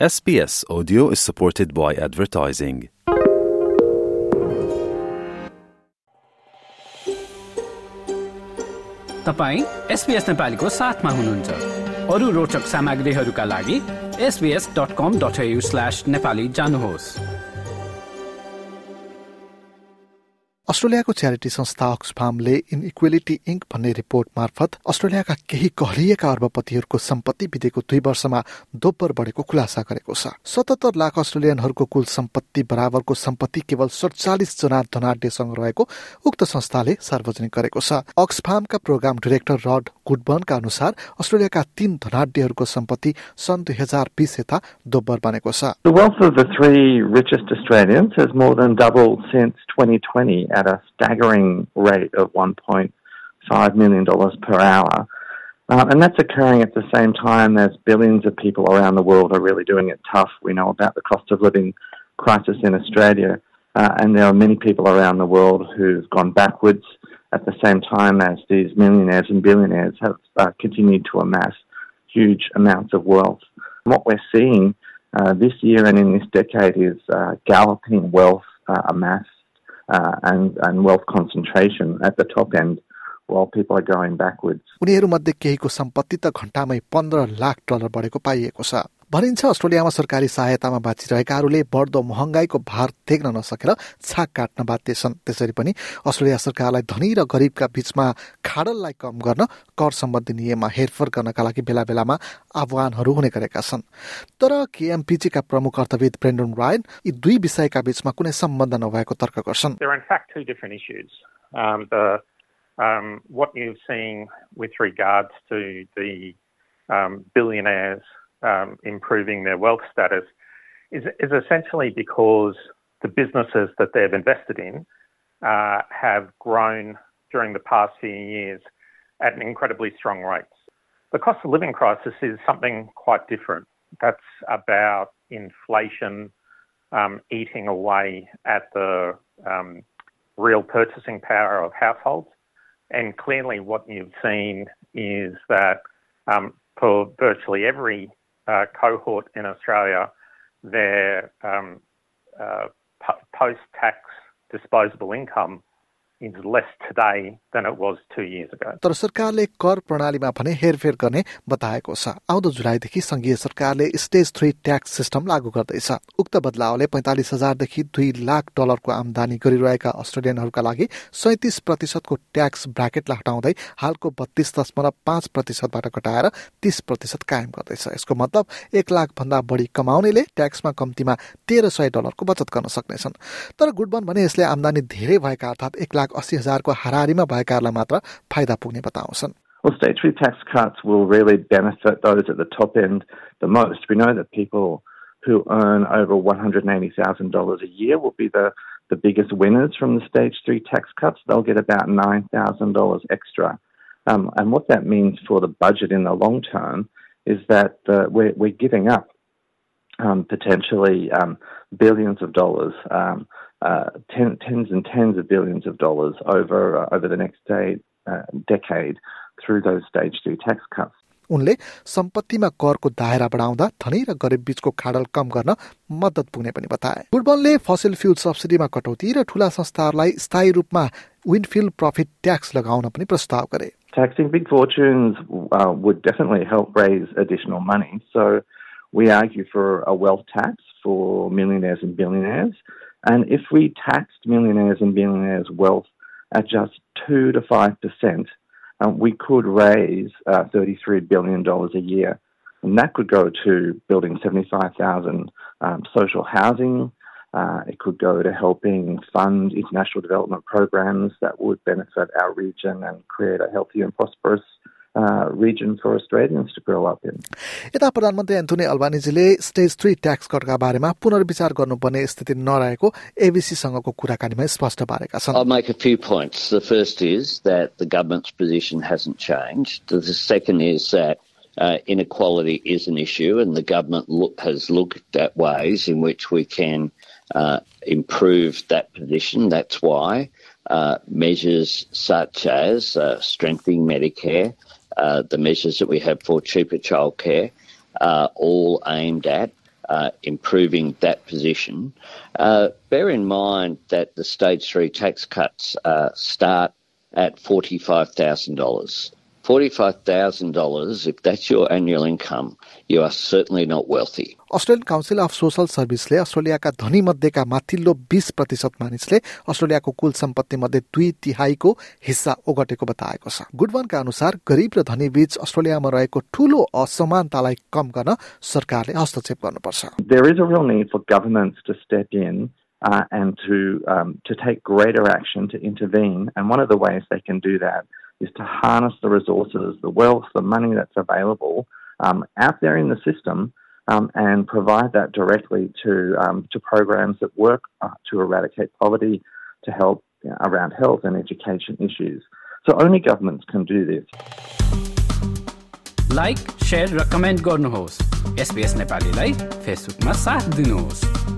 SBS Audio is supported by advertising. तपाईँ SPS नेपालीको साथमा हुनुहुन्छ अरू रोचक सामग्रीहरूका लागि एसबिएस डट कम डट स्ल्यास नेपाली जानुहोस् अस्ट्रेलियाको च्यारिटी संस्था अक्सफार्मले इनइक्वेलिटी इङ्क भन्ने रिपोर्ट मार्फत अस्ट्रेलियाका केही कहलिएका अर्बपतिहरूको सम्पत्ति बितेको दुई वर्षमा दोब्बर बढेको खुलासा गरेको छ। सतहत्तर लाख अस्ट्रेलियनहरूको कुल सम्पत्ति बराबरको सम्पत्ति केवल सडचालिस जना धनाढ्यसँग रहेको उक्त संस्थाले सार्वजनिक गरेको छ। अक्सफार्मका प्रोग्राम डिरेक्टर रड गुडबर्नका अनुसार अस्ट्रेलियाका तीन धनाढ्यहरूको सम्पत्ति सन् दुई हजार बिस यता दोब्बर बनेको छ। The wealth of the three richest Australians has more than doubled since 2020 at a staggering rate of $1.5 million per hour. Uh, and that's occurring at the same time as billions of people around the world are really doing it tough. We know about the cost of living crisis in Australia, uh, and there are many people around the world who've gone backwards at the same time as these millionaires and billionaires have uh, continued to amass huge amounts of wealth. What we're seeing uh, this year and in this decade is uh, galloping wealth uh, amassed uh, and, and wealth concentration at the top end while people are going backwards. उनीहरूमध्ये केहीको सम्पत्ति त घण्टामै पन्ध्र lakh dollar बढेको पाइएको छ भनिन्छ अस्ट्रेलियामा सरकारी सहायतामा बाँचिरहेकाहरूले बढ्दो महँगाईको भार देख्न नसकेर छाक काट्न बाध्य छन्। त्यसरी पनि अस्ट्रेलिया सरकारलाई धनी र गरिबका बीचमा खाडललाई कम गर्न कर सम्बन्धी नियममा हेरफेर गर्नका लागि बेला बेलामा आह्वानहरू हुने गरेका छन्। तर केएमपिजीका प्रमुख अर्थविद ब्रेन्डन रायन यी दुई विषयका बीचमा कुनै सम्बन्ध नभएको तर्क गर्छन्. Um, um, what you're seeing with regards to the um, billionaires um, improving their wealth status is, is essentially because the businesses that they've invested in uh, have grown during the past few years at an incredibly strong rates. The cost of living crisis is something quite different. That's about inflation um, eating away at the um, real purchasing power of households. And clearly, what you've seen is that um, for virtually every uh, cohort in Australia, their um, uh, post tax disposable income तर सरकारले कर प्रणालीमा भने हेरफेर गर्ने बताएको छ। आउँदो जुलाईदेखि संघीय सरकारले स्टेज थ्री ट्याक्स सिस्टम लागू गर्दैछ। उक्त बदलावले पैंतालिस हजारदेखि दुई लाख डलरको आमदानी गरिरहेका अस्ट्रेलियनहरूका लागि सैतिस प्रतिशतको ट्याक्स ब्राकेटलाई हटाउँदै हालको बत्तीस दशमलव पाँच प्रतिशतबाट घटाएर तीस प्रतिशत कायम गर्दैछ। यसको मतलब एक लाख भन्दा बढी कमाउनेले ट्याक्समा कम्तीमा तेह्र सय डलरको बचत गर्न सक्नेछन्। तर गुडबन भने यसले आमदानी धेरै भएका अर्थात् एक लाख अस्सी हजारको हाराहारीमा भएकाहरूलाई मात्र फाइदा पुग्ने बताउँछन् Well, state three tax cuts will really benefit those at the top end the most. We know that people who earn over $180,000 a year will be the, the biggest winners from the stage three tax cuts. They'll get about $9,000 extra. Um, and what that means for the budget in the long term is that uh, we're, we're giving up um, potentially um, billions of dollars, um, uh, ten, tens and tens of billions of dollars over uh, over the next day, uh, decade through those stage three tax cuts. उनले सम्पत्तिमा करको दायरा बढाउँदा धनी र गरिब बीचको खाडल कम गर्न मद्दत पुग्ने पनि बताए गुडबलले फसिल फ्युल सब्सिडीमा कटौती र ठूला संस्थाहरूलाई स्थायी रूपमा विन्डफिल्ड प्रफिट ट्याक्स लगाउन पनि प्रस्ताव गरे Taxing big fortunes uh, would definitely help raise additional money. So we argue for a wealth tax for millionaires and billionaires. And if we taxed millionaires and billionaires' wealth at just 2 to 5%, um, we could raise uh, $33 billion a year. And that could go to building 75,000 um, social housing. Uh, it could go to helping fund international development programs that would benefit our region and create a healthy and prosperous uh, region for Australians to grow up in. यता प्रधानमन्त्री Anthony अल्बानिजीले stage three tax कटका बारेमा पुनर्विचार गर्नुपर्ने स्थिति नरहेको एबिसीसँगको कुराकानीमा स्पष्ट पारेका छन् I'll make a few points. The first is that the government's position hasn't changed. The second is that uh, inequality is an issue, and the government look, has looked at ways in which we can uh, improve that position. That's why uh, measures such as uh, strengthening Medicare, uh, the measures that we have for cheaper childcare, are all aimed at uh, improving that position. Uh, bear in mind that the stage three tax cuts uh, start at $45,000. $45,000, if that's your annual income, you are certainly not wealthy. Australian Council of Social सर्भिसले अस्ट्रेलियाका धनी मध्येका माथिल्लो बीस प्रतिशत मानिसले अस्ट्रेलियाको कुल सम्पत्ति मध्ये दुई तिहाईको हिस्सा ओगटेको बताएको छ गुडवानका अनुसार गरिब र धनी बीच अस्ट्रेलियामा रहेको ठूलो असमानतालाई कम गर्न सरकारले हस्तक्षेप गर्नुपर्छ There is a real need for governments to step in uh, and to um, to take greater action to intervene. And one of the ways they can do that is to harness the resources, the wealth, the money that's available um, out there in the system um, and provide that directly to, um, to programs that work uh, to eradicate poverty, to help you know, around health and education issues. So only governments can do this. Like share raw comment गर्नुहोस् SPS नेपालीलाई फेसबुकमा साथ दिनुहोस्